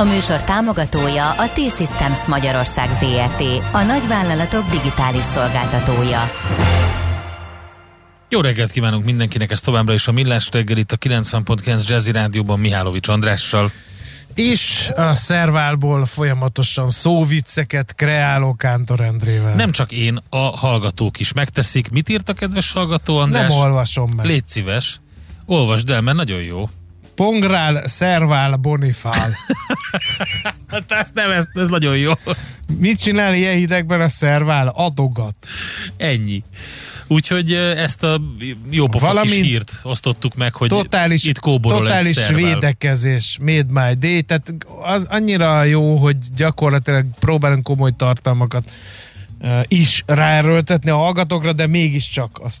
A műsor támogatója a T-Systems Magyarország ZRT, a nagyvállalatok digitális szolgáltatója. Jó reggelt kívánunk mindenkinek, ez továbbra is a Millás reggel itt a 90.9 Jazzy Rádióban Mihálovics Andrással. És a szerválból folyamatosan szóvicceket kreáló Kántor Endrével. Nem csak én, a hallgatók is megteszik. Mit írt a kedves hallgató András? Nem olvasom meg. Légy szíves. Olvasd el, mert nagyon jó. Pongrál, szervál, bonifál. hát ezt nem, ez, ez nagyon jó. Mit csinál ilyen hidegben a szervál? Adogat. Ennyi. Úgyhogy ezt a jó pofa kis hírt osztottuk meg, hogy totális, itt kóborol Totális egy védekezés, made my day, tehát az annyira jó, hogy gyakorlatilag próbálunk komoly tartalmakat is ráerőltetni a hallgatókra, de mégiscsak az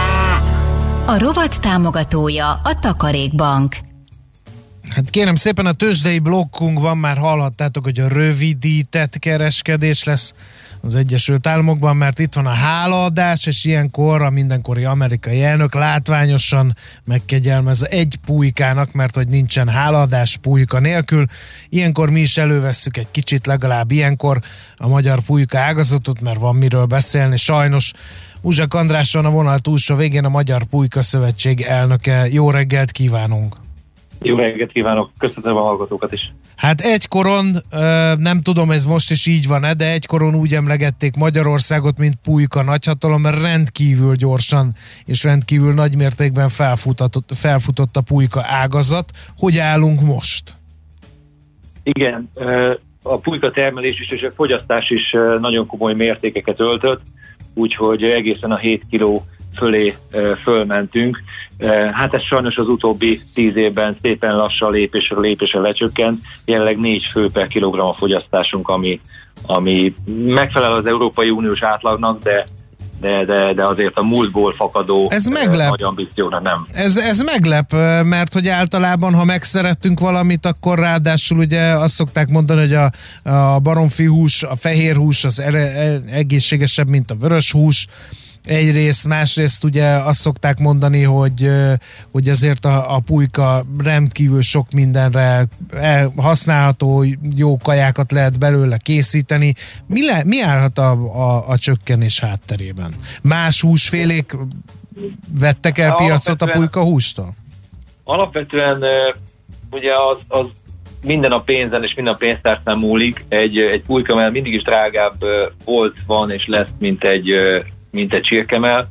A rovat támogatója a Takarékbank. Hát kérem szépen a tőzsdei blokkunkban már hallhattátok, hogy a rövidített kereskedés lesz az Egyesült Államokban, mert itt van a hálaadás, és ilyenkor a mindenkori amerikai elnök látványosan megkegyelmez egy pulykának, mert hogy nincsen hálaadás pulyka nélkül. Ilyenkor mi is elővesszük egy kicsit legalább ilyenkor a magyar pulyka ágazatot, mert van miről beszélni. Sajnos Uzsak András van a vonal túlsó végén a Magyar Pulyka Szövetség elnöke. Jó reggelt kívánunk! Jó reggelt kívánok, köszönöm a hallgatókat is. Hát egykoron, nem tudom ez most is így van-e, de egykoron úgy emlegették Magyarországot, mint pulyka nagyhatalom, mert rendkívül gyorsan és rendkívül nagy mértékben felfutott, felfutott a pulyka ágazat. Hogy állunk most? Igen, a pulyka termelés is és a fogyasztás is nagyon komoly mértékeket öltött, úgyhogy egészen a 7 kiló fölé fölmentünk. Hát ez sajnos az utóbbi tíz évben szépen lassan lépésről lépésre lecsökkent. Jelenleg négy fő per kilogramm a fogyasztásunk, ami, ami megfelel az Európai Uniós átlagnak, de de, de, de azért a múltból fakadó ez meglep. nagy ambícióra nem. Ez, ez meglep, mert hogy általában, ha megszerettünk valamit, akkor ráadásul ugye azt szokták mondani, hogy a, a baromfi hús, a fehér hús az ere, egészségesebb, mint a vörös hús, egyrészt, másrészt ugye azt szokták mondani, hogy, hogy ezért a, a pulyka rendkívül sok mindenre használható, jó kajákat lehet belőle készíteni. Mi, le, mi állhat a, a, a csökkenés hátterében? Más húsfélék vettek el piacot a pulyka hústól? Alapvetően ugye az, az minden a pénzen és minden a pénztárcán múlik. Egy, egy pulyka, mert mindig is drágább volt, van és lesz, mint egy mint egy csirkemel,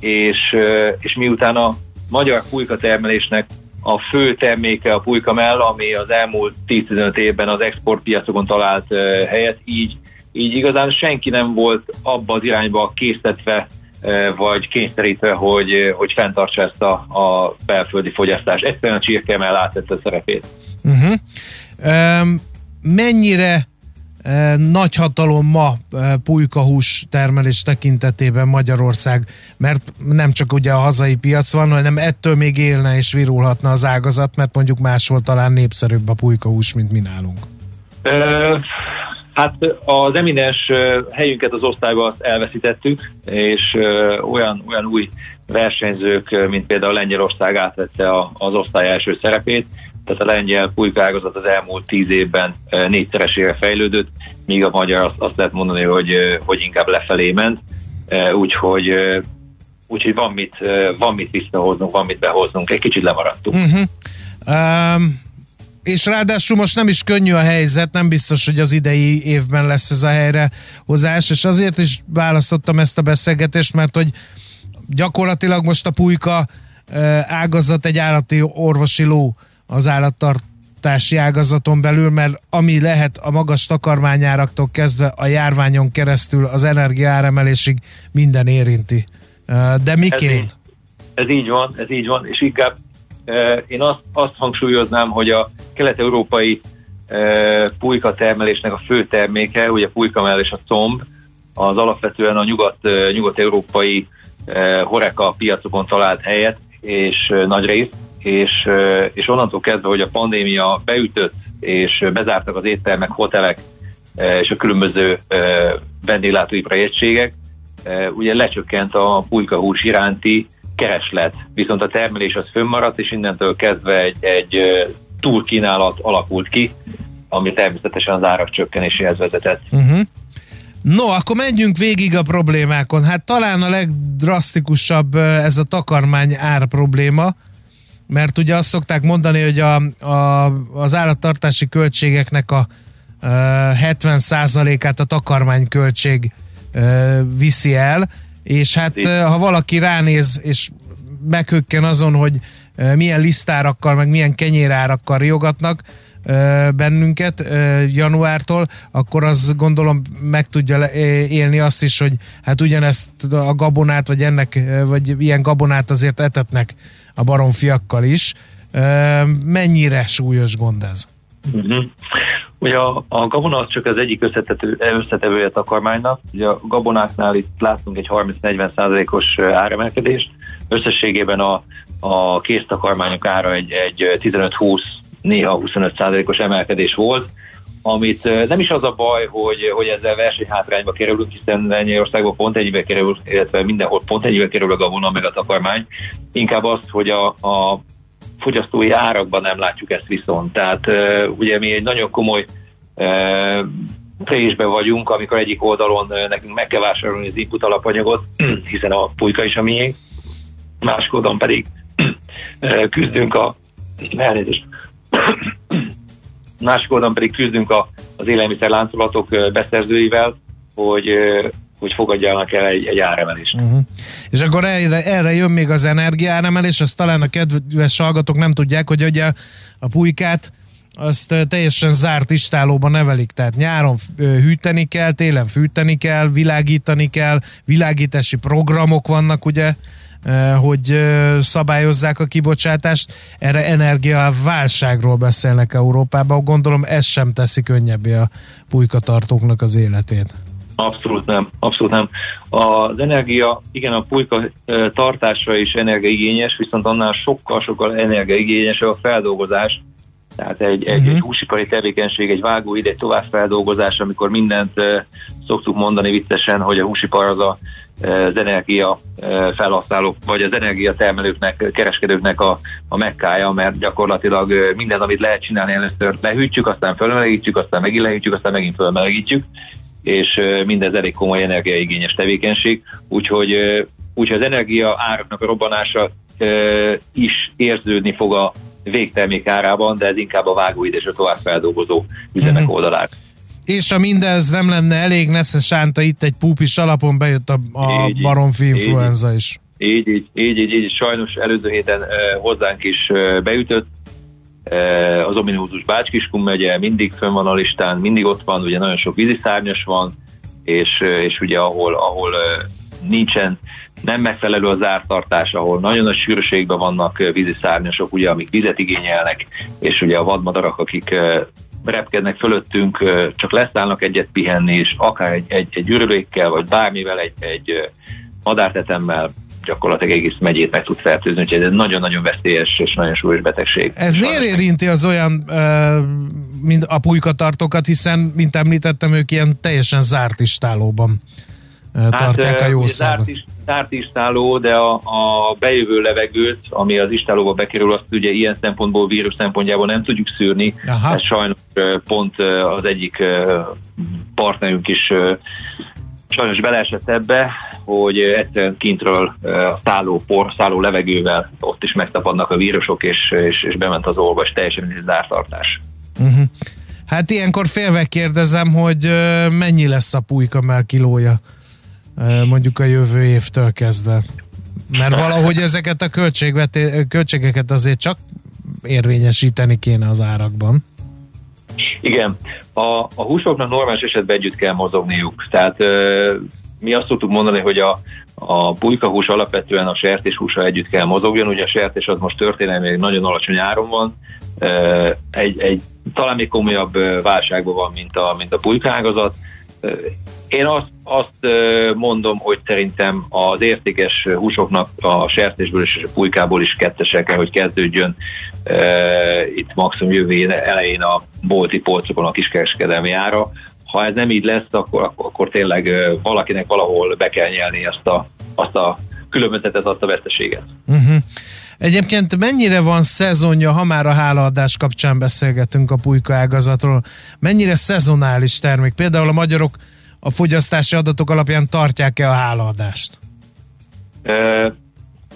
és, és miután a magyar pulyka termelésnek a fő terméke a pulykamell, ami az elmúlt 10-15 évben az exportpiacokon talált helyet, így, így igazán senki nem volt abba az irányba készítve vagy kényszerítve, hogy, hogy fenntartsa ezt a, a belföldi fogyasztást. Egyszerűen a csirkemell átvette a szerepét. Uh-huh. Um, mennyire nagy hatalom ma pulykahús termelés tekintetében Magyarország, mert nem csak ugye a hazai piac van, hanem ettől még élne és virulhatna az ágazat, mert mondjuk máshol talán népszerűbb a pulykahús, mint mi nálunk. Hát az eminens helyünket az osztályban elveszítettük, és olyan, olyan új versenyzők, mint például Lengyelország átvette az osztály első szerepét, tehát a lengyel pulykágazat az elmúlt tíz évben négyszeresére fejlődött, míg a magyar azt, azt lehet mondani, hogy, hogy inkább lefelé ment, úgyhogy úgyhogy van mit, van mit visszahoznunk, van mit behoznunk, egy kicsit lemaradtunk. Uh-huh. Um, és ráadásul most nem is könnyű a helyzet, nem biztos, hogy az idei évben lesz ez a helyrehozás, és azért is választottam ezt a beszélgetést, mert hogy gyakorlatilag most a pulyka ágazat egy állati orvosi ló az állattartási ágazaton belül, mert ami lehet a magas takarmányáraktól kezdve a járványon keresztül az energiáremelésig minden érinti. De miként? Ez így, ez így van, ez így van, és inkább én azt, azt hangsúlyoznám, hogy a kelet-európai pulyka termelésnek a fő terméke, ugye a pulykamell és a comb, az alapvetően a nyugat, nyugat-európai horeka piacokon talált helyet, és nagy rész, és, és onnantól kezdve, hogy a pandémia beütött, és bezártak az éttermek, hotelek, és a különböző vendéglátóipari egységek, ugye lecsökkent a pulykahús iránti kereslet, viszont a termelés az fönnmaradt, és innentől kezdve egy, egy túlkínálat alakult ki, ami természetesen az árak csökkenéséhez vezetett. Uh-huh. No, akkor menjünk végig a problémákon. Hát talán a legdrasztikusabb ez a takarmány ár probléma, mert ugye azt szokták mondani, hogy a, a, az állattartási költségeknek a, a 70%-át a takarmányköltség viszi el, és hát ha valaki ránéz, és meghökken azon, hogy milyen lisztárakkal, meg milyen kenyérárakkal riogatnak bennünket januártól, akkor az gondolom meg tudja élni azt is, hogy hát ugyanezt a gabonát, vagy ennek, vagy ilyen gabonát azért etetnek a baromfiakkal is. Mennyire súlyos gond ez? Uh-huh. Ugye a, a gabona az csak az egyik összetető, összetevője a takarmánynak. Ugye a gabonáknál itt látunk egy 30-40 százalékos áremelkedést. Összességében a, a késztakarmányok ára egy, egy 15-20, néha 25 százalékos emelkedés volt amit nem is az a baj, hogy, hogy ezzel versenyhátrányba kerülünk, hiszen Lengyelországban pont ennyibe kerül, illetve mindenhol pont ennyibe kerül a gabona meg a takarmány, inkább az, hogy a, a fogyasztói árakban nem látjuk ezt viszont. Tehát ugye mi egy nagyon komoly présbe vagyunk, amikor egyik oldalon nekünk meg kell vásárolni az input alapanyagot, hiszen a pulyka is a miénk, másik oldalon pedig küzdünk a elnézést. Másik oldalon pedig küzdünk a, az élelmiszer láncolatok beszerzőivel, hogy hogy fogadjanak el egy, egy áremelést. Uh-huh. És akkor erre, erre jön még az energiáremelés, azt talán a kedves hallgatók nem tudják, hogy ugye a pulykát azt teljesen zárt istálóban nevelik, tehát nyáron hűteni kell, télen fűteni kell, világítani kell, világítási programok vannak ugye, hogy szabályozzák a kibocsátást. Erre energiaválságról beszélnek Európában. Gondolom ez sem teszi könnyebbé a pulykatartóknak az életét. Abszolút nem, abszolút nem. Az energia, igen, a pulyka tartása is energiaigényes, viszont annál sokkal-sokkal energiaigényes a feldolgozás. Tehát egy, egy, uh-huh. egy húsipari tevékenység, egy vágóid, egy továbbfeldolgozás, amikor mindent szoktuk mondani viccesen, hogy a húsipar az a, az energia felhasználók, vagy az energiatermelőknek, kereskedőknek a, a mekkája, mert gyakorlatilag minden, amit lehet csinálni, először lehűtjük, aztán fölmelegítjük, aztán megint lehűtjük, aztán megint fölmelegítjük és mindez elég komoly energiaigényes tevékenység, úgyhogy, úgyhogy az energia áraknak a robbanása is érződni fog a végtermék árában, de ez inkább a vágóid és a továbbfeldolgozó üzemek mm-hmm. oldalát. És ha mindez nem lenne elég, Nesze Sánta itt egy púpis alapon bejött a, a így, baromfi influenza is. Így, így, így, így, így, sajnos előző héten uh, hozzánk is uh, beütött, az ominózus Bácskiskun megye mindig fönn van a listán, mindig ott van, ugye nagyon sok víziszárnyas van, és, és ugye ahol, ahol nincsen nem megfelelő az ártartás, ahol nagyon nagy sűrűségben vannak víziszárnyasok, ugye, amik vizet igényelnek, és ugye a vadmadarak, akik repkednek fölöttünk, csak leszállnak egyet pihenni, és akár egy, egy, egy ürülékkel, vagy bármivel, egy, egy madártetemmel gyakorlatilag egész megyét meg tud fertőzni, úgyhogy ez nagyon-nagyon veszélyes és nagyon súlyos betegség. Ez miért érinti az olyan mint a pulykatartókat, hiszen, mint említettem, ők ilyen teljesen zárt istálóban tartják hát, a jó zárt, is, zárt istáló, de a, a bejövő levegőt, ami az istálóba bekerül, azt ugye ilyen szempontból, vírus szempontjából nem tudjuk szűrni. Aha. Ez sajnos pont az egyik partnerünk is sajnos beleesett ebbe, hogy egyszerűen kintről szálló por, szálló levegővel ott is megtapadnak a vírusok, és, és, és bement az olvas, teljesen egy zártartás. Uh-huh. Hát ilyenkor félve kérdezem, hogy mennyi lesz a pulyka kilója mondjuk a jövő évtől kezdve. Mert valahogy ezeket a költségeket azért csak érvényesíteni kéne az árakban. Igen, a, a húsoknak normális esetben együtt kell mozogniuk. Tehát ö, mi azt szoktuk mondani, hogy a, a pulykahús alapvetően a sertéshúsa együtt kell mozogjon, ugye a sertés az most történelmi nagyon alacsony áron van, egy, egy talán még komolyabb válságban van, mint a, mint a pulykágazat. Én azt, azt mondom, hogy szerintem az értékes húsoknak a sertésből és a pulykából is kettesek kell, hogy kezdődjön itt maximum jövő elején a bolti polcokon a kiskereskedelmi ára. Ha ez nem így lesz, akkor, akkor tényleg valakinek valahol be kell nyelni azt a, azt a különbözetet, azt a veszteséget. Uh-huh. Egyébként mennyire van szezonja, ha már a hálaadás kapcsán beszélgetünk a pulyka ágazatról, mennyire szezonális termék? Például a magyarok a fogyasztási adatok alapján tartják-e a hálaadást? E,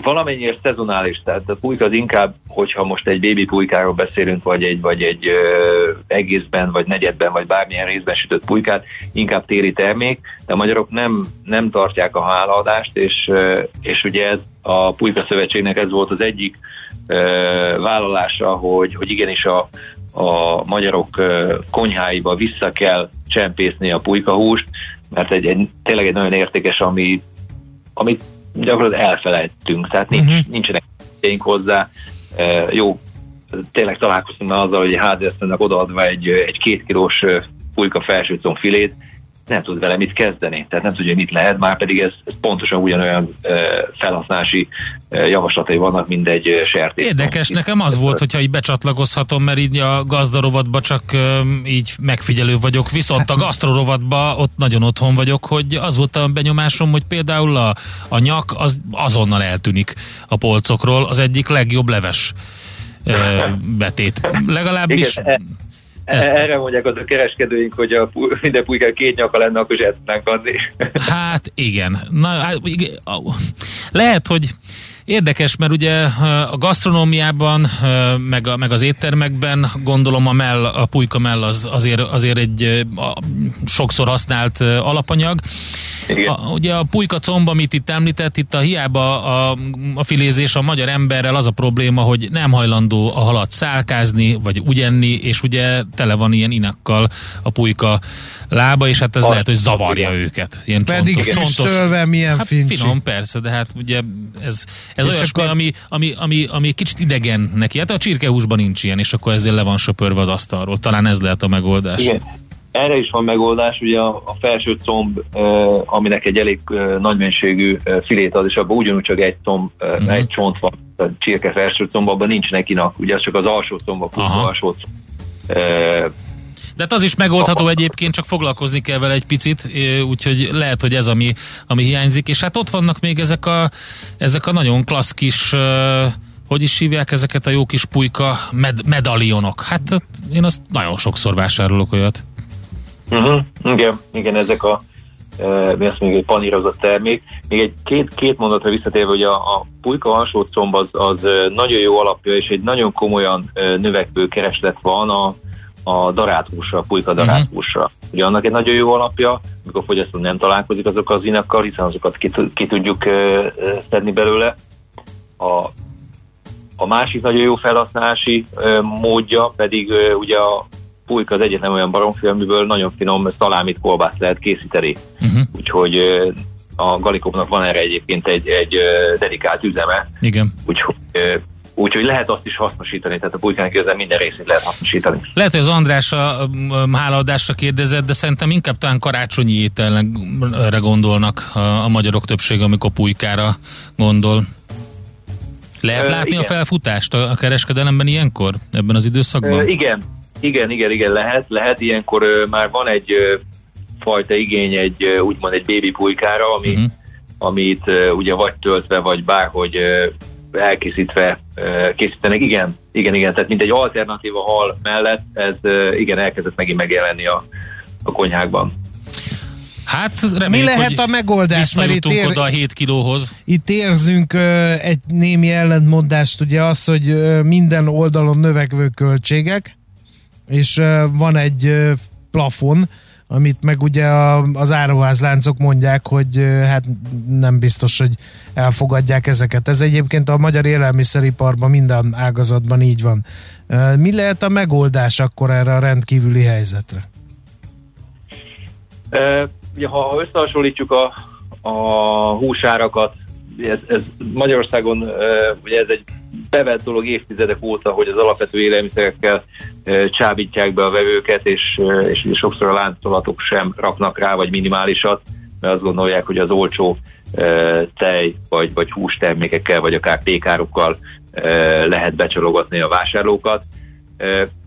valamennyire szezonális, tehát a pulyka az inkább, hogyha most egy bébi pulykáról beszélünk, vagy egy, vagy egy ö, egészben, vagy negyedben, vagy bármilyen részben sütött pulykát, inkább téri termék, de a magyarok nem, nem tartják a hálaadást, és, ö, és ugye ez a Pulyka Szövetségnek ez volt az egyik ö, vállalása, hogy, hogy igenis a, a magyarok konyháiba vissza kell csempészni a pulykahúst, mert egy, egy, tényleg egy nagyon értékes, ami, amit gyakorlatilag elfelejtünk, tehát nincs, uh-huh. nincsenek hozzá. E, jó, tényleg találkoztunk már azzal, hogy háziasszonynak odaadva egy, egy két kilós pulyka felső filét, nem tud vele mit kezdeni, tehát nem tudja, mit lehet, már pedig ez, ez pontosan ugyanolyan e, felhasználási e, javaslatai vannak, mint egy sertés. Érdekes, nekem az volt, hogyha így becsatlakozhatom, mert így a gazdarovatba csak e, így megfigyelő vagyok, viszont a gasztrorovatba ott nagyon otthon vagyok, hogy az volt a benyomásom, hogy például a, a nyak az azonnal eltűnik a polcokról, az egyik legjobb leves betét. Legalábbis... Igen, ezt... Erre mondják az a kereskedőink, hogy a minden pulykán két nyaka lenne, akkor tudnánk adni. Hát igen. Na, hát, lehet, hogy Érdekes, mert ugye a gasztronómiában, meg, a, meg az éttermekben gondolom a mell, a pulyka mell az azért, azért egy a, sokszor használt alapanyag. A, ugye a pulyka comb, amit itt említett, itt a hiába a, a filézés a magyar emberrel az a probléma, hogy nem hajlandó a halat szálkázni, vagy úgy enni, és ugye tele van ilyen inakkal a pulyka lába, és hát ez a, lehet, hogy zavarja igen. őket. Ilyen Pedig csontos, csontos. Milyen hát fincsi. Finom, persze, de hát ugye ez, ez olyas, akkor... ami, ami, ami, ami kicsit idegen neki. Hát a csirkehúsban nincs ilyen, és akkor ezzel le van söpörve az asztalról. Talán ez lehet a megoldás. Igen. Erre is van megoldás, ugye a, a felső comb, aminek egy elég nagy mennyiségű filét ad, és abban ugyanúgy csak egy comb, uh-huh. egy csont van, a csirke felső comb, abban nincs nekinak, ugye az csak az alsó comb, a alsó comb. De hát az is megoldható egyébként, csak foglalkozni kell vele egy picit, úgyhogy lehet, hogy ez ami, ami hiányzik. És hát ott vannak még ezek a, ezek a nagyon klassz kis hogy is hívják ezeket a jó kis pulyka med- medalionok. Hát én azt nagyon sokszor vásárolok olyat. Uh-huh. Igen, igen, ezek a mi azt még egy panírozott termék. Még egy két, két mondatra visszatérve, hogy a, a pulyka alsó comb az, az nagyon jó alapja, és egy nagyon komolyan növekvő kereslet van a, a darált húsra, a pulyka darált uh-huh. húsra. Ugye annak egy nagyon jó alapja, amikor a fogyasztó nem találkozik azokkal az inakkal, hiszen azokat ki, ki tudjuk uh, szedni belőle. A, a másik nagyon jó felhasználási uh, módja pedig uh, ugye a pulyka az egyetlen olyan baromfi, amiből nagyon finom szalámit, kolbászt lehet készíteni. Uh-huh. Úgyhogy uh, a Galikopnak van erre egyébként egy, egy dedikált üzeme. Igen. Úgyhogy Úgyhogy lehet azt is hasznosítani, tehát a pulykának közben minden részét lehet hasznosítani. Lehet, hogy az András a hálaadásra kérdezett, de szerintem inkább talán karácsonyi ételre gondolnak a, magyarok többsége, amikor pulykára gondol. Lehet látni Ö, a felfutást a, a kereskedelemben ilyenkor, ebben az időszakban? Ö, igen, igen, igen, igen, lehet, lehet. Ilyenkor ö, már van egy ö, fajta igény egy ö, úgymond egy bébi pulykára, ami, uh-huh. amit ö, ugye vagy töltve, vagy bárhogy ö, elkészítve készítenek. Igen, igen, igen, tehát mint egy alternatíva hal mellett ez igen elkezdett megint megjelenni a, a konyhákban. Hát reméljük, Mi lehet a megoldás? Mert itt ér... oda a 7 kilóhoz. Itt érzünk uh, egy némi ellentmondást, ugye az, hogy uh, minden oldalon növekvő költségek, és uh, van egy uh, plafon, amit meg ugye a, az áruházláncok mondják, hogy hát nem biztos, hogy elfogadják ezeket. Ez egyébként a magyar élelmiszeriparban minden ágazatban így van. Mi lehet a megoldás akkor erre a rendkívüli helyzetre? ugye, ha összehasonlítjuk a, a húsárakat, ez, ez Magyarországon ugye ez egy bevett dolog évtizedek óta, hogy az alapvető élelmiszerekkel csábítják be a vevőket, és, és sokszor a láncolatok sem raknak rá, vagy minimálisat, mert azt gondolják, hogy az olcsó tej, vagy, vagy hústermékekkel, vagy akár pékárokkal lehet becsalogatni a vásárlókat.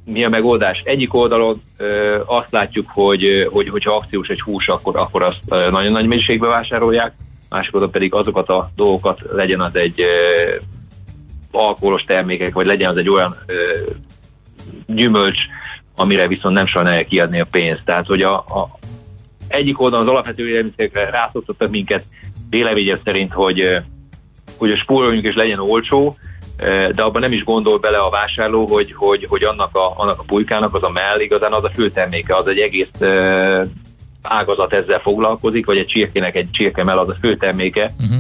Mi a megoldás? Egyik oldalon azt látjuk, hogy, hogy hogyha akciós egy hús, akkor, akkor azt nagyon nagy mennyiségbe vásárolják, másik oldalon pedig azokat a dolgokat legyen az egy alkoholos termékek, vagy legyen az egy olyan ö, gyümölcs, amire viszont nem sajnálja kiadni a pénzt. Tehát, hogy a, a egyik oldalon az alapvető élelmiszerekre rászoktattak minket véleményem szerint, hogy, hogy a spóroljunk és legyen olcsó, de abban nem is gondol bele a vásárló, hogy, hogy, hogy annak, a, annak a pulykának az a mell igazán az a főterméke, az egy egész ágazat ezzel foglalkozik, vagy egy csirkének egy csirkemell az a főterméke, uh-huh.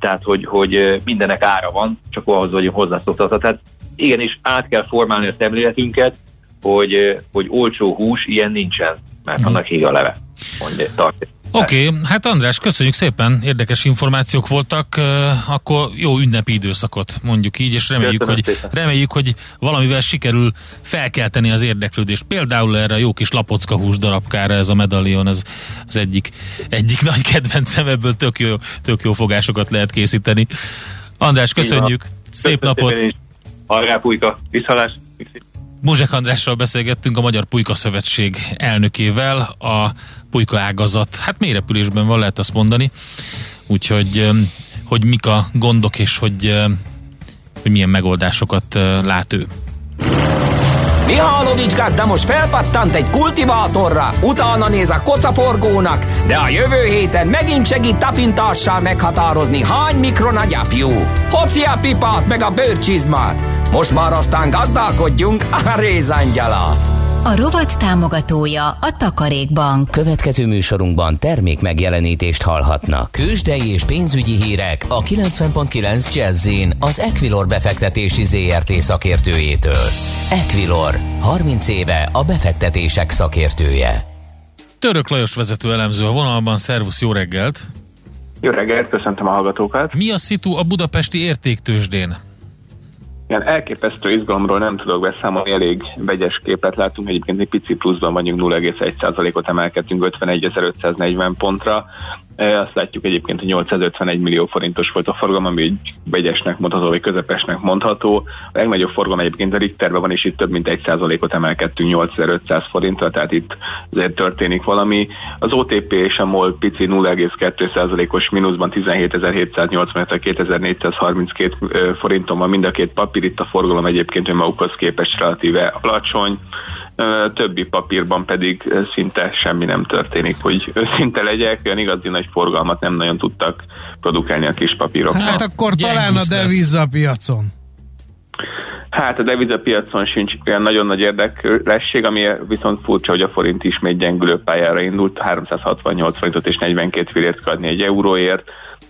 Tehát, hogy, hogy mindenek ára van, csak ahhoz vagyunk hozzászoktatva. Tehát igenis át kell formálni a szemléletünket, hogy, hogy olcsó hús, ilyen nincsen, mert uh-huh. annak híg a leve, mondja, tartja. Oké, okay, hát András, köszönjük szépen, érdekes információk voltak, akkor jó ünnepi időszakot mondjuk így, és reméljük, hogy, reméljük, hogy valamivel sikerül felkelteni az érdeklődést. Például erre a jó kis lapocka hús darabkára ez a medalion, ez az egyik, egyik nagy kedvencem, ebből tök jó, tök jó fogásokat lehet készíteni. András, köszönjük, szép napot! Hajrá, pulyka, viszalás! Muzsek Andrással beszélgettünk a Magyar Pulyka Szövetség elnökével, a pulyka ágazat, hát mélyrepülésben van, lehet azt mondani, úgyhogy hogy mik a gondok, és hogy, hogy milyen megoldásokat lát ő. Mihálovics gazda most felpattant egy kultivátorra, utána néz a kocaforgónak, de a jövő héten megint segít tapintással meghatározni, hány mikron a gyapjú. Hoci a pipát meg a bőrcsizmát. Most már aztán gazdálkodjunk a rézangyala. A rovat támogatója a Takarékbank. Következő műsorunkban termék megjelenítést hallhatnak. Kősdei és pénzügyi hírek a 90.9 jazz az Equilor befektetési ZRT szakértőjétől. Equilor, 30 éve a befektetések szakértője. Török Lajos vezető elemző a vonalban, szervusz, jó reggelt! Jó reggelt, köszöntöm a hallgatókat! Mi a szitu a budapesti értéktősdén? Ilyen elképesztő izgalomról nem tudok beszámolni, elég vegyes képet látunk, egyébként egy pici pluszban vagyunk 0,1%-ot emelkedtünk 51.540 pontra. E, azt látjuk egyébként, hogy 851 millió forintos volt a forgalom, ami egy vegyesnek mondható, vagy közepesnek mondható. A legnagyobb forgalom egyébként a Richterben van, és itt több mint 1%-ot emelkedtünk 8500 forintra, tehát itt azért történik valami. Az OTP és a MOL pici 0,2%-os mínuszban 17.785 2432 forinton van mind a két papír, itt a forgalom egyébként önmagukhoz képest relatíve alacsony többi papírban pedig szinte semmi nem történik, hogy őszinte legyek, olyan igazi nagy forgalmat nem nagyon tudtak produkálni a kis papírok. Hát akkor talán a devizapiacon. Hát a devizapiacon sincs olyan nagyon nagy érdeklesség, ami viszont furcsa, hogy a forint ismét gyengülő pályára indult, 368 forintot és 42 fillért adni egy euróért,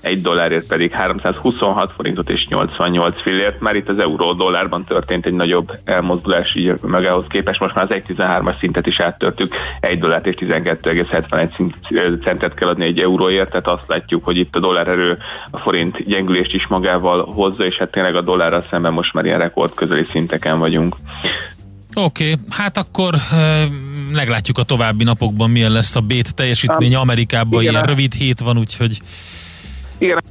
egy dollárért pedig 326 forintot és 88 fillért. Már itt az euró dollárban történt egy nagyobb elmozdulás, így meg ahhoz képest most már az 1.13-as szintet is áttörtük, egy dollárt és 12,71 centet kell adni egy euróért, tehát azt látjuk, hogy itt a dollár erő a forint gyengülést is magával hozza, és hát tényleg a dollárral szemben most már ilyen rekord közeli szinteken vagyunk. Oké, okay, hát akkor e, meglátjuk a további napokban milyen lesz a bét teljesítmény. Amerikában igen, ilyen rövid hét van, úgyhogy igen,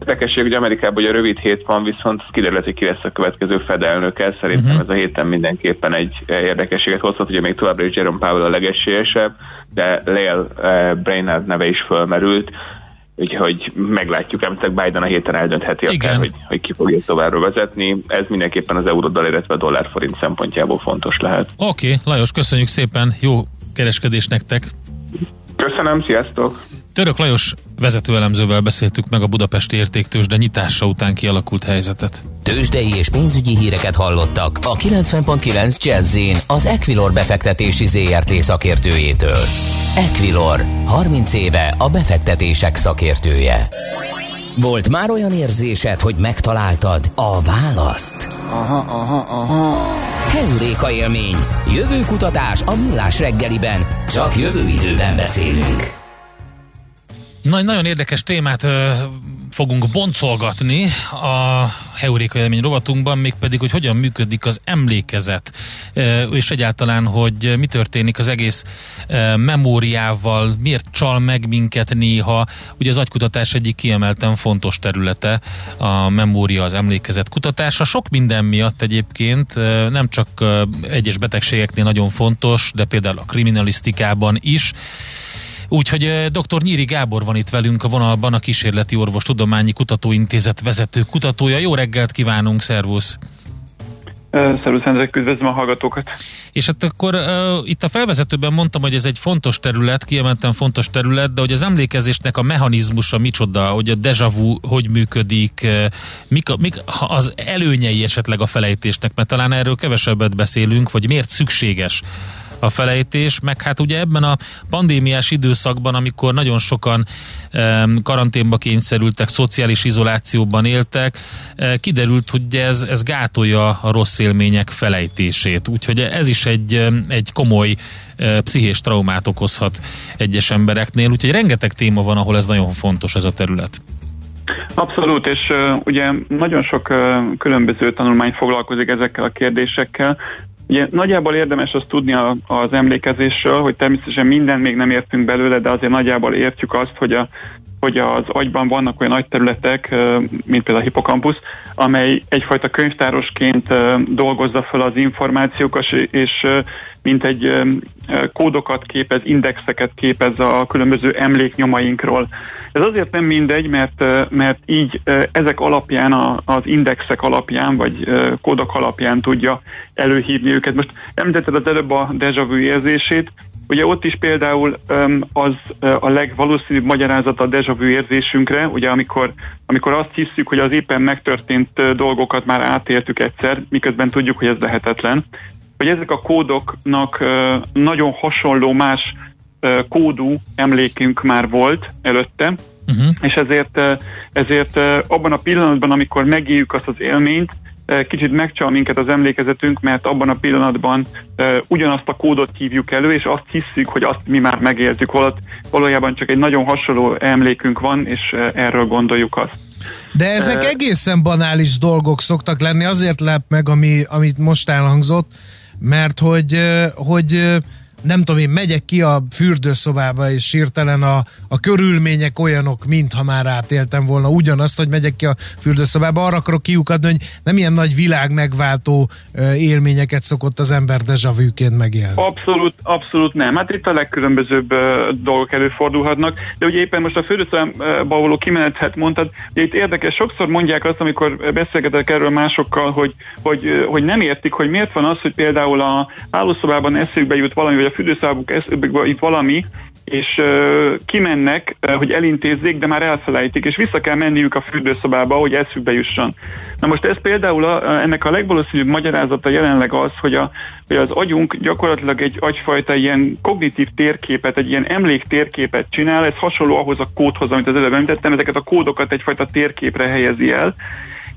érdekesség, hogy Amerikában ugye rövid hét van, viszont kiderült, hogy ki lesz a következő fedelnöke. Szerintem uh-huh. ez a héten mindenképpen egy érdekességet hozhat, ugye még továbbra is Jerome Powell a legesélyesebb, de Lale uh, Brainerd neve is fölmerült, úgyhogy meglátjuk, említek Biden a héten eldöntheti akár, hogy, hogy ki fogja továbbra vezetni. Ez mindenképpen az euróddal, illetve a dollár forint szempontjából fontos lehet. Oké, okay, Lajos, köszönjük szépen, jó kereskedés nektek! Köszönöm, sziasztok! Török Lajos vezetőelemzővel beszéltük meg a Budapesti értéktős, de nyitása után kialakult helyzetet. Tőzsdei és pénzügyi híreket hallottak a 90.9 jazz az Equilor befektetési ZRT szakértőjétől. Equilor, 30 éve a befektetések szakértője. Volt már olyan érzésed, hogy megtaláltad a választ? Aha, aha, aha. Heuréka élmény. Jövő kutatás a millás reggeliben. Csak jövő időben beszélünk. Na, nagyon érdekes témát ö, fogunk boncolgatni a Heuréka élmény rovatunkban, mégpedig, hogy hogyan működik az emlékezet, ö, és egyáltalán, hogy mi történik az egész ö, memóriával, miért csal meg minket néha. Ugye az agykutatás egyik kiemelten fontos területe a memória, az emlékezet kutatása. Sok minden miatt egyébként ö, nem csak ö, egyes betegségeknél nagyon fontos, de például a kriminalisztikában is. Úgyhogy dr. Nyíri Gábor van itt velünk a vonalban, a Kísérleti Orvos Tudományi Kutatóintézet vezető kutatója. Jó reggelt kívánunk, szervusz! Szervusz Andrek, üdvözlöm a hallgatókat! És hát akkor uh, itt a felvezetőben mondtam, hogy ez egy fontos terület, kiemelten fontos terület, de hogy az emlékezésnek a mechanizmusa micsoda, hogy a deja vu hogy működik, uh, mik, a, mik az előnyei esetleg a felejtésnek, mert talán erről kevesebbet beszélünk, vagy miért szükséges a felejtés, meg hát ugye ebben a pandémiás időszakban, amikor nagyon sokan um, karanténba kényszerültek, szociális izolációban éltek, uh, kiderült, hogy ez, ez gátolja a rossz élmények felejtését. Úgyhogy ez is egy, egy komoly uh, pszichés traumát okozhat egyes embereknél, úgyhogy rengeteg téma van, ahol ez nagyon fontos ez a terület. Abszolút, és uh, ugye nagyon sok uh, különböző tanulmány foglalkozik ezekkel a kérdésekkel. Ugye nagyjából érdemes azt tudni a, az emlékezésről, hogy természetesen minden még nem értünk belőle, de azért nagyjából értjük azt, hogy a hogy az agyban vannak olyan nagy területek, mint például a hipokampusz, amely egyfajta könyvtárosként dolgozza fel az információkat, és mint egy kódokat képez, indexeket képez a különböző emléknyomainkról. Ez azért nem mindegy, mert, mert így ezek alapján, az indexek alapján, vagy kódok alapján tudja előhívni őket. Most említetted az előbb a deja vu érzését, Ugye ott is például az a legvalószínűbb magyarázat a deja vu érzésünkre, ugye amikor, amikor azt hiszük, hogy az éppen megtörtént dolgokat már átéltük egyszer, miközben tudjuk, hogy ez lehetetlen, hogy ezek a kódoknak nagyon hasonló más kódú emlékünk már volt előtte, uh-huh. és ezért, ezért abban a pillanatban, amikor megéljük azt az élményt, kicsit megcsal minket az emlékezetünk, mert abban a pillanatban ugyanazt a kódot hívjuk elő, és azt hiszük, hogy azt mi már megéltük, holott valójában csak egy nagyon hasonló emlékünk van, és erről gondoljuk azt. De ezek egészen banális dolgok szoktak lenni, azért lep meg, ami, amit most elhangzott, mert hogy, hogy nem tudom, én megyek ki a fürdőszobába, és hirtelen a, a körülmények olyanok, mintha már átéltem volna ugyanazt, hogy megyek ki a fürdőszobába. Arra akarok kiukadni, hogy nem ilyen nagy világ megváltó élményeket szokott az ember deja vu-ként megélni. Abszolút, abszolút nem. Hát itt a legkülönbözőbb dolgok előfordulhatnak, de ugye éppen most a fürdőszobába való kimenethet mondtad, de itt érdekes, sokszor mondják azt, amikor beszélgetek erről másokkal, hogy, hogy, hogy nem értik, hogy miért van az, hogy például a hálószobában eszükbe jut valami, vagy a fürdőszobuk itt valami, és kimennek, hogy elintézzék, de már elfelejtik, és vissza kell menniük a fürdőszobába, hogy eszükbe jusson. Na most ez például a, ennek a legvalószínűbb magyarázata jelenleg az, hogy, a, hogy az agyunk gyakorlatilag egy agyfajta ilyen kognitív térképet, egy ilyen emlék térképet csinál, ez hasonló ahhoz a kódhoz, amit az előbb említettem, ezeket a kódokat egyfajta térképre helyezi el,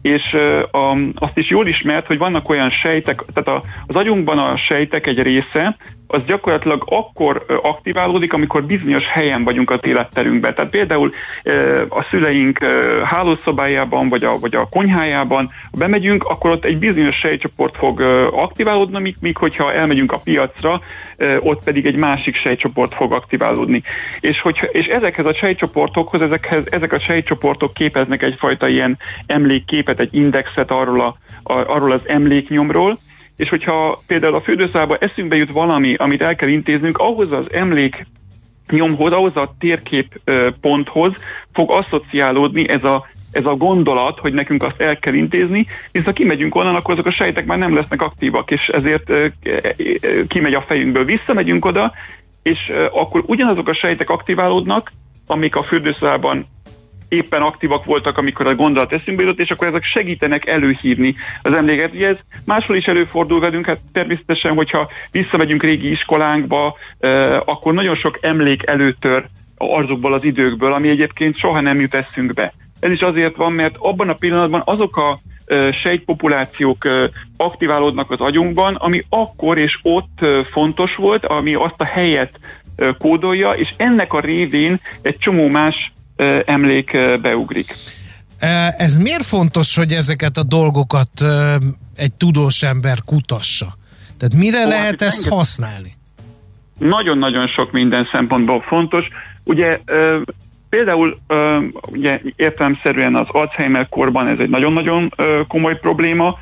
és a, azt is jól ismert, hogy vannak olyan sejtek, tehát a, az agyunkban a sejtek egy része, az gyakorlatilag akkor aktiválódik, amikor bizonyos helyen vagyunk az életterünkben. Tehát például a szüleink hálószobájában, vagy a, vagy a konyhájában, ha bemegyünk, akkor ott egy bizonyos sejtcsoport fog aktiválódni, míg, míg hogyha elmegyünk a piacra, ott pedig egy másik sejtcsoport fog aktiválódni. És, hogyha, és ezekhez a sejtcsoportokhoz, ezekhez, ezek a sejtcsoportok képeznek egyfajta ilyen emlékképet, egy indexet arról, a, arról az emléknyomról, és hogyha például a fürdőszobában eszünkbe jut valami, amit el kell intéznünk, ahhoz az emlék nyomhoz, ahhoz a térkép ponthoz fog asszociálódni ez a, ez a gondolat, hogy nekünk azt el kell intézni, és ha kimegyünk onnan, akkor azok a sejtek már nem lesznek aktívak, és ezért kimegy a fejünkből, visszamegyünk oda, és akkor ugyanazok a sejtek aktiválódnak, amik a fürdőszobában éppen aktívak voltak, amikor a gondolat eszünkbe jutott, és akkor ezek segítenek előhívni az emléket. Ugye ez máshol is előfordul velünk, hát természetesen, hogyha visszamegyünk régi iskolánkba, akkor nagyon sok emlék előtör azokból az időkből, ami egyébként soha nem jut eszünkbe. Ez is azért van, mert abban a pillanatban azok a sejtpopulációk aktiválódnak az agyunkban, ami akkor és ott fontos volt, ami azt a helyet kódolja, és ennek a révén egy csomó más emlék beugrik. Ez miért fontos, hogy ezeket a dolgokat egy tudós ember kutassa? Tehát mire Ó, lehet hát ezt enged... használni? Nagyon-nagyon sok minden szempontból fontos. Ugye például ugye értelemszerűen az Alzheimer korban ez egy nagyon-nagyon komoly probléma,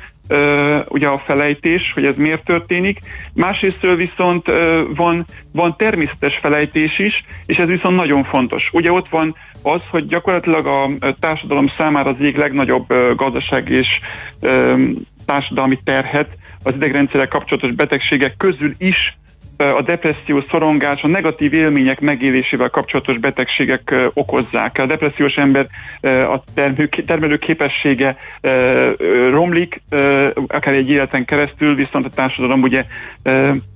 ugye a felejtés, hogy ez miért történik. Másrésztől viszont van, van természetes felejtés is, és ez viszont nagyon fontos. Ugye ott van az, hogy gyakorlatilag a társadalom számára az egyik legnagyobb gazdaság és társadalmi terhet az idegrendszerrel kapcsolatos betegségek közül is a depresszió, szorongás, a negatív élmények megélésével kapcsolatos betegségek okozzák. A depressziós ember a termelő képessége romlik, akár egy életen keresztül, viszont a társadalom ugye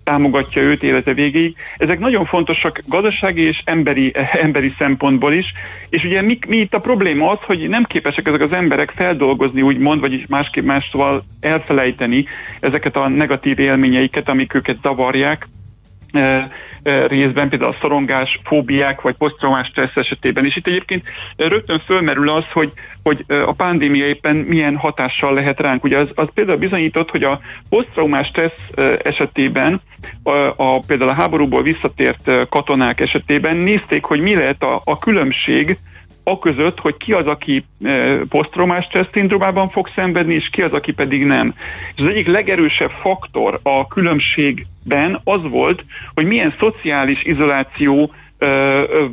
támogatja őt élete végéig. Ezek nagyon fontosak gazdasági és emberi, emberi szempontból is, és ugye mi, mi itt a probléma az, hogy nem képesek ezek az emberek feldolgozni, úgymond, vagyis másképp más elfelejteni ezeket a negatív élményeiket, amik őket zavarják, részben, például a szorongás, fóbiák vagy posztraumás stressz esetében. És itt egyébként rögtön fölmerül az, hogy, hogy a pandémia éppen milyen hatással lehet ránk. Ugye az, az például bizonyított, hogy a posztraumás stressz esetében, a, a, például a háborúból visszatért katonák esetében nézték, hogy mi lehet a, a különbség a között, hogy ki az, aki e, posztromás stressz szindrómában fog szenvedni, és ki az, aki pedig nem. És az egyik legerősebb faktor a különbségben az volt, hogy milyen szociális izoláció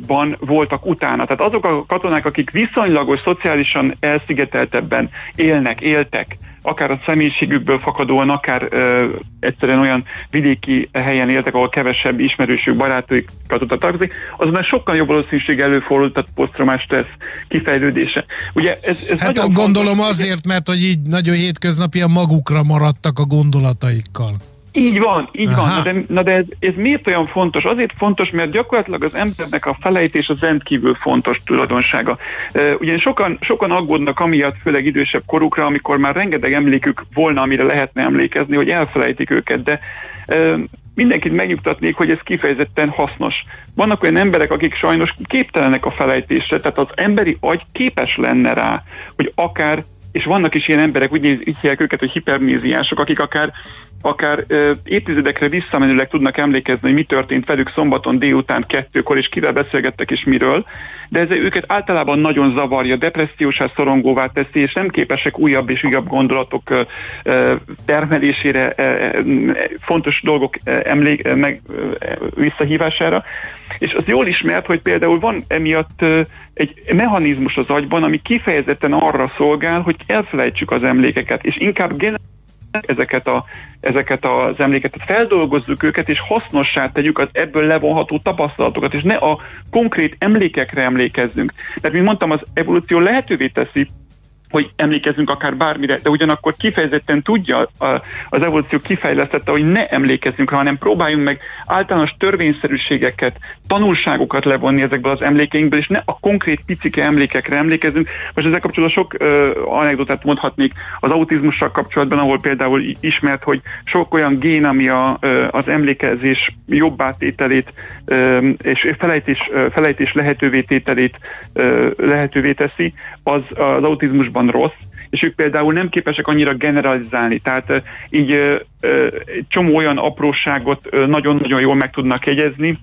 van voltak utána. Tehát azok a katonák, akik viszonylagos szociálisan elszigeteltebben élnek, éltek, akár a személyiségükből fakadóan, akár ö, egyszerűen olyan vidéki helyen éltek, ahol kevesebb ismerősük, barátokat tudtak tartozni, azonban sokkal jobb valószínűség előfordult a posztromás stressz kifejlődése. Ugye ez, ez hát gondolom fontos, azért, mert hogy így nagyon hétköznapi magukra maradtak a gondolataikkal. Így van, így Aha. van. Na de, na de ez, ez miért olyan fontos? Azért fontos, mert gyakorlatilag az embernek a felejtés az rendkívül fontos tulajdonsága. Ugyan sokan, sokan aggódnak amiatt, főleg idősebb korukra, amikor már rengeteg emlékük volna, amire lehetne emlékezni, hogy elfelejtik őket, de mindenkit megnyugtatnék, hogy ez kifejezetten hasznos. Vannak olyan emberek, akik sajnos képtelenek a felejtésre, tehát az emberi agy képes lenne rá, hogy akár és vannak is ilyen emberek, úgy, így hívják őket, hogy hiperméziások, akik akár akár ö, évtizedekre visszamenőleg tudnak emlékezni, hogy mi történt velük szombaton délután kettőkor, és kivel beszélgettek, és miről, de ez őket általában nagyon zavarja, depressziósá szorongóvá teszi, és nem képesek újabb és újabb gondolatok ö, ö, termelésére, ö, fontos dolgok emlék, meg visszahívására. És az jól ismert, hogy például van emiatt egy mechanizmus az agyban, ami kifejezetten arra szolgál, hogy elfelejtsük az emlékeket, és inkább ezeket, a, ezeket az emléket, feldolgozzuk őket, és hasznossá tegyük az ebből levonható tapasztalatokat, és ne a konkrét emlékekre emlékezzünk. Tehát, mint mondtam, az evolúció lehetővé teszi hogy emlékezzünk akár bármire, de ugyanakkor kifejezetten tudja az evolúció kifejlesztette, hogy ne emlékezzünk rá, hanem próbáljunk meg általános törvényszerűségeket, tanulságokat levonni ezekből az emlékeinkből, és ne a konkrét picike emlékekre emlékezzünk. Most ezzel kapcsolatban sok uh, anekdotát mondhatnék az autizmussal kapcsolatban, ahol például ismert, hogy sok olyan gén, ami a, uh, az emlékezés jobbátételét uh, és felejtés, uh, felejtés lehetővé tételét uh, lehetővé teszi, az az autizmusban rossz, és ők például nem képesek annyira generalizálni, tehát így csomó olyan apróságot nagyon-nagyon jól meg tudnak jegyezni,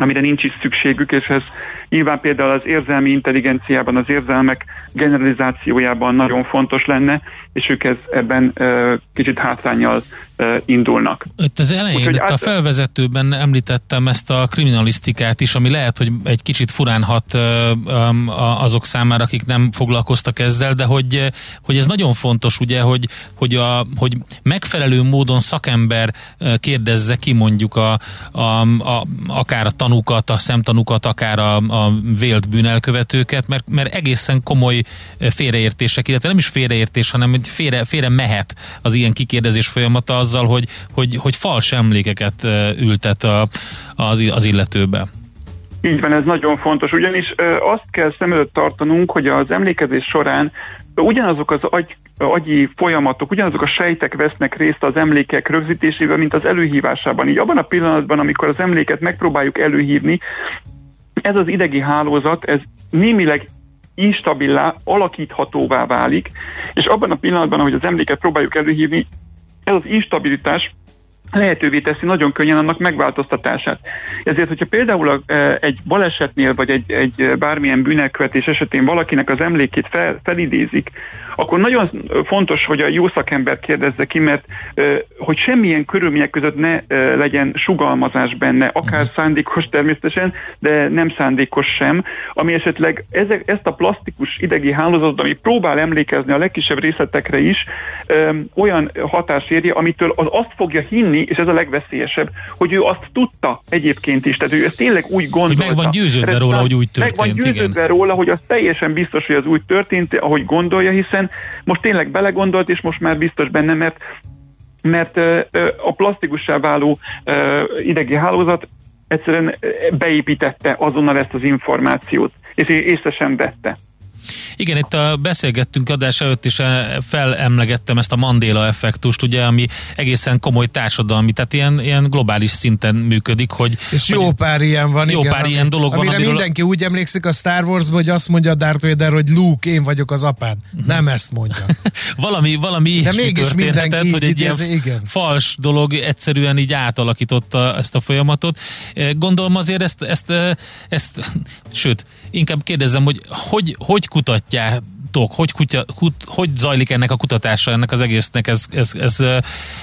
amire nincs is szükségük, és ez nyilván például az érzelmi intelligenciában, az érzelmek generalizációjában nagyon fontos lenne, és ők ez, ebben kicsit hátrányjal indulnak. Itt az elején, Úgyhogy itt át... a felvezetőben említettem ezt a kriminalisztikát is, ami lehet, hogy egy kicsit furán hat azok számára, akik nem foglalkoztak ezzel, de hogy, hogy ez nagyon fontos, ugye, hogy, hogy, a, hogy megfelelő módon szakember kérdezze ki mondjuk a, a, a, akár a tanúkat, a szemtanúkat, akár a, a vélt bűnelkövetőket, mert, mert egészen komoly félreértések, illetve nem is félreértés, hanem félre, félre mehet az ilyen kikérdezés folyamata az azzal, hogy, hogy, hogy fals emlékeket ültet a, az, az illetőbe. Így van, ez nagyon fontos, ugyanis azt kell szem előtt tartanunk, hogy az emlékezés során ugyanazok az agy, agyi folyamatok, ugyanazok a sejtek vesznek részt az emlékek rögzítésében, mint az előhívásában. Így abban a pillanatban, amikor az emléket megpróbáljuk előhívni, ez az idegi hálózat, ez némileg instabilá, alakíthatóvá válik, és abban a pillanatban, ahogy az emléket próbáljuk előhívni, ez az instabilitás lehetővé teszi nagyon könnyen annak megváltoztatását. Ezért, hogyha például e, egy balesetnél, vagy egy, egy bármilyen bűnelkövetés esetén valakinek az emlékét fel, felidézik, akkor nagyon fontos, hogy a jó szakember kérdezze ki, mert e, hogy semmilyen körülmények között ne e, legyen sugalmazás benne, akár mhm. szándékos természetesen, de nem szándékos sem, ami esetleg ezek, ezt a plastikus idegi hálózatot, ami próbál emlékezni a legkisebb részletekre is, olyan hatás érje, amitől az azt fogja hinni, és ez a legveszélyesebb, hogy ő azt tudta egyébként is, tehát ő ezt tényleg úgy gondolta. Hogy meg van győződve róla, hogy úgy történt. Meg van győződve igen. róla, hogy az teljesen biztos, hogy az úgy történt, ahogy gondolja, hiszen most tényleg belegondolt, és most már biztos benne, mert mert a plastikussá váló idegi hálózat egyszerűen beépítette azonnal ezt az információt, és észre sem vette. Igen, itt a beszélgettünk adás előtt is eh, felemlegettem ezt a Mandela effektust, ugye, ami egészen komoly társadalmi, tehát ilyen, ilyen globális szinten működik, hogy... És jó hogy, pár ilyen van, Jó igen, pár ami, ilyen dolog amire van, amiről... mindenki úgy emlékszik a Star wars hogy azt mondja Darth Vader, hogy Luke, én vagyok az apád. Uh-huh. Nem ezt mondja. valami, valami De mégis mindenki hogy egy ilyen igen. fals dolog egyszerűen így átalakította ezt a folyamatot. Eh, gondolom azért ezt, ezt, ezt, ezt sőt, inkább kérdezem, hogy hogy, hogy kutatjátok, hogy, kutya, kut, hogy zajlik ennek a kutatása, ennek az egésznek? Ez, ez, ez,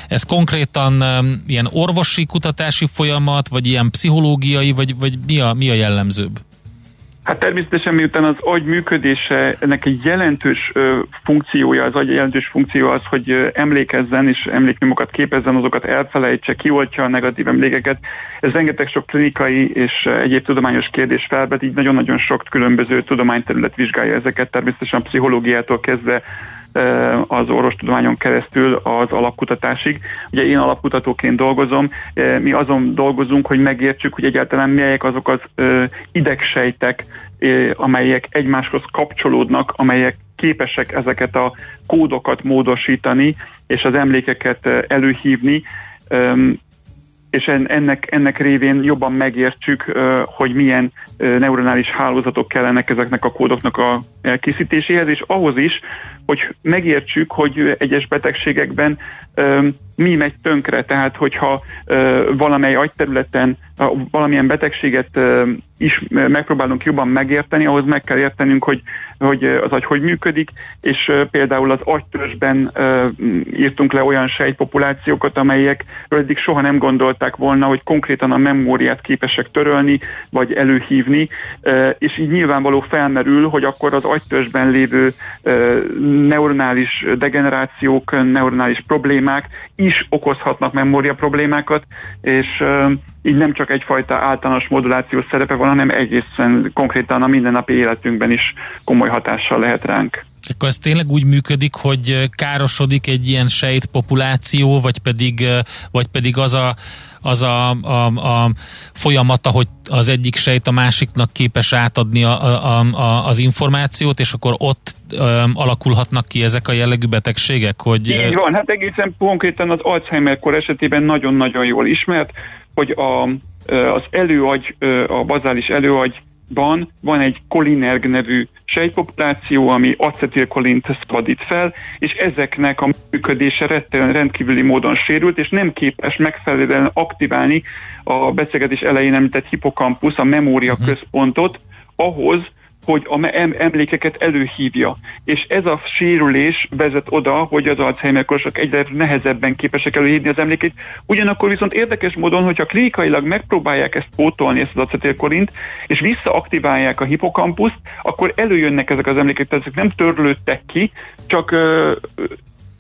ez konkrétan ilyen orvosi kutatási folyamat, vagy ilyen pszichológiai, vagy, vagy mi, a, mi a jellemzőbb? Hát természetesen miután az agy működése, ennek egy jelentős funkciója, az agy jelentős funkció az, hogy emlékezzen és emléknyomokat képezzen, azokat elfelejtse, kioltja a negatív emlékeket. Ez rengeteg sok klinikai és egyéb tudományos kérdés felvet, így nagyon-nagyon sok különböző tudományterület vizsgálja ezeket, természetesen a pszichológiától kezdve az orvostudományon keresztül az alapkutatásig. Ugye én alapkutatóként dolgozom, mi azon dolgozunk, hogy megértsük, hogy egyáltalán melyek azok az idegsejtek, amelyek egymáshoz kapcsolódnak, amelyek képesek ezeket a kódokat módosítani, és az emlékeket előhívni, és ennek, ennek révén jobban megértsük, hogy milyen neuronális hálózatok kellenek ezeknek a kódoknak a elkészítéséhez, és ahhoz is, hogy megértsük, hogy egyes betegségekben mi megy tönkre, tehát hogyha valamely agyterületen valamilyen betegséget is megpróbálunk jobban megérteni, ahhoz meg kell értenünk, hogy, hogy az agy hogy működik, és például az agytörzsben írtunk le olyan sejtpopulációkat, amelyekről eddig soha nem gondolták volna, hogy konkrétan a memóriát képesek törölni, vagy előhívni, és így nyilvánvaló felmerül, hogy akkor az agytörzsben lévő neuronális degenerációk, neuronális problémák is okozhatnak memória problémákat, és így nem csak egyfajta általános modulációs szerepe van, hanem egészen konkrétan a mindennapi életünkben is komoly hatással lehet ránk. Akkor ez tényleg úgy működik, hogy károsodik egy ilyen sejtpopuláció, vagy pedig, vagy pedig az a, az a, a, a folyamata, hogy az egyik sejt a másiknak képes átadni a, a, a, az információt, és akkor ott um, alakulhatnak ki ezek a jellegű betegségek? Hogy, Így van, hát egészen konkrétan az Alzheimer-kor esetében nagyon-nagyon jól ismert, hogy a, az előagy, a bazális előagy ban van egy kolinerg nevű sejtpopuláció, ami acetilkolint szabadít fel, és ezeknek a működése rendkívüli módon sérült, és nem képes megfelelően aktiválni a beszélgetés elején említett hipokampusz, a memória központot, ahhoz, hogy a emlékeket előhívja. És ez a sérülés vezet oda, hogy az Alzheimer korosok egyre nehezebben képesek előhívni az emlékét. Ugyanakkor viszont érdekes módon, hogyha klinikailag megpróbálják ezt pótolni, ezt az acetilkorint, és visszaaktiválják a hipokampuszt, akkor előjönnek ezek az emlékek, tehát ezek nem törlődtek ki, csak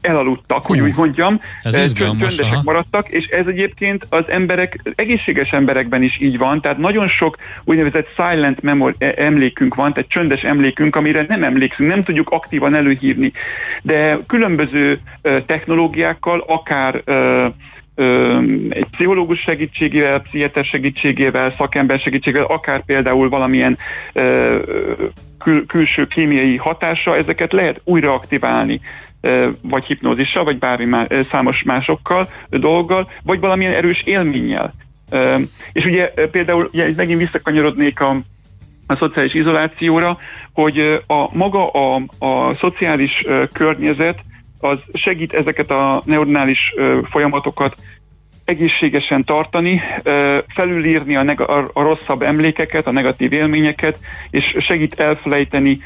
elaludtak, Hú, hogy úgy mondjam, ez csöndesek aha. maradtak, és ez egyébként az emberek, egészséges emberekben is így van, tehát nagyon sok úgynevezett silent memory e, emlékünk van, tehát csöndes emlékünk, amire nem emlékszünk, nem tudjuk aktívan előhívni, de különböző technológiákkal, akár egy pszichológus segítségével, pszichiáter segítségével, szakember segítségével, akár például valamilyen kül- külső kémiai hatása, ezeket lehet újra aktiválni vagy hipnózissal, vagy bármi má, számos másokkal, dolggal, vagy valamilyen erős élménnyel. És ugye például ugye megint visszakanyarodnék a, a szociális izolációra, hogy a maga a, a szociális környezet az segít ezeket a neuronális folyamatokat egészségesen tartani, felülírni a, neg- a, rosszabb emlékeket, a negatív élményeket, és segít elfelejteni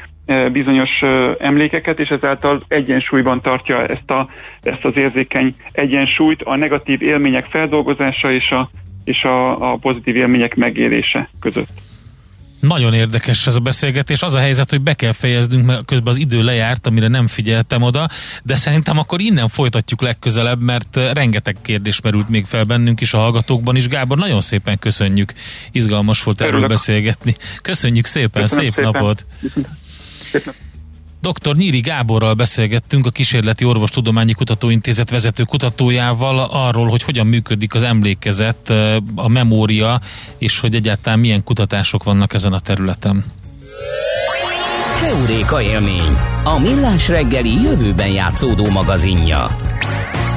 bizonyos emlékeket, és ezáltal egyensúlyban tartja ezt, a, ezt az érzékeny egyensúlyt, a negatív élmények feldolgozása és a, és a, a pozitív élmények megélése között. Nagyon érdekes ez a beszélgetés. Az a helyzet, hogy be kell fejeznünk, mert közben az idő lejárt, amire nem figyeltem oda, de szerintem akkor innen folytatjuk legközelebb, mert rengeteg kérdés merült még fel bennünk is a hallgatókban is. Gábor, nagyon szépen köszönjük. Izgalmas volt erről Örülök. beszélgetni. Köszönjük szépen, Köszönöm szép szépen. napot! Viszont. Dr. Nyíri Gáborral beszélgettünk, a Kísérleti Orvostudományi Kutatóintézet vezető kutatójával arról, hogy hogyan működik az emlékezet, a memória, és hogy egyáltalán milyen kutatások vannak ezen a területen. Keuréka élmény, a millás reggeli jövőben játszódó magazinja.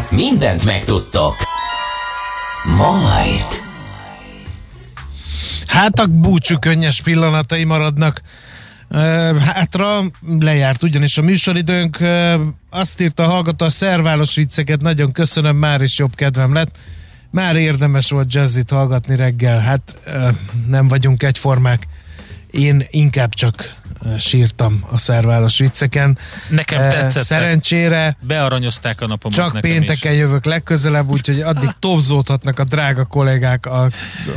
Mindent megtudtok. Majd. Hát a búcsú könnyes pillanatai maradnak hátra lejárt ugyanis a műsoridőnk. Azt írta a hallgató a szerválos vicceket, nagyon köszönöm, már is jobb kedvem lett. Már érdemes volt jazzit hallgatni reggel, hát nem vagyunk egyformák. Én inkább csak sírtam a szerválos vicceken. Nekem tetszett. Szerencsére bearanyozták a napomat Csak pénteken is. jövök legközelebb, úgyhogy addig topzódhatnak a drága kollégák a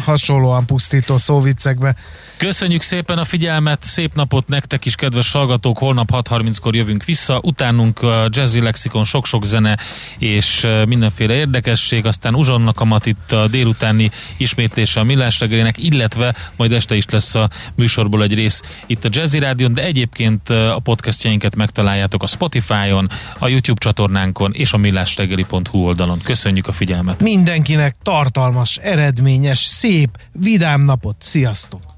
hasonlóan pusztító szóviccekbe. Köszönjük szépen a figyelmet, szép napot nektek is, kedves hallgatók, holnap 6.30-kor jövünk vissza, utánunk a Jazzy Lexikon sok-sok zene és mindenféle érdekesség, aztán uzsonnak a itt a délutáni ismétlése a Millás reggelének, illetve majd este is lesz a műsorból egy rész itt a Jazzy Rádion, de egyébként a podcastjainket megtaláljátok a Spotify-on, a YouTube csatornánkon és a millásreggeli.hu oldalon. Köszönjük a figyelmet! Mindenkinek tartalmas, eredményes, szép, vidám napot! Sziasztok!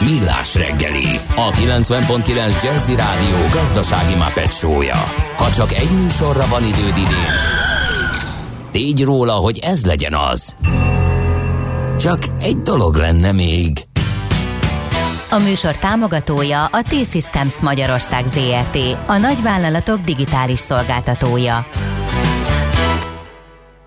Millás reggeli, a 90.9 Jazzy Rádió gazdasági mapetsója. Ha csak egy műsorra van időd idén, tégy róla, hogy ez legyen az. Csak egy dolog lenne még. A műsor támogatója a T-Systems Magyarország ZRT, a nagyvállalatok digitális szolgáltatója.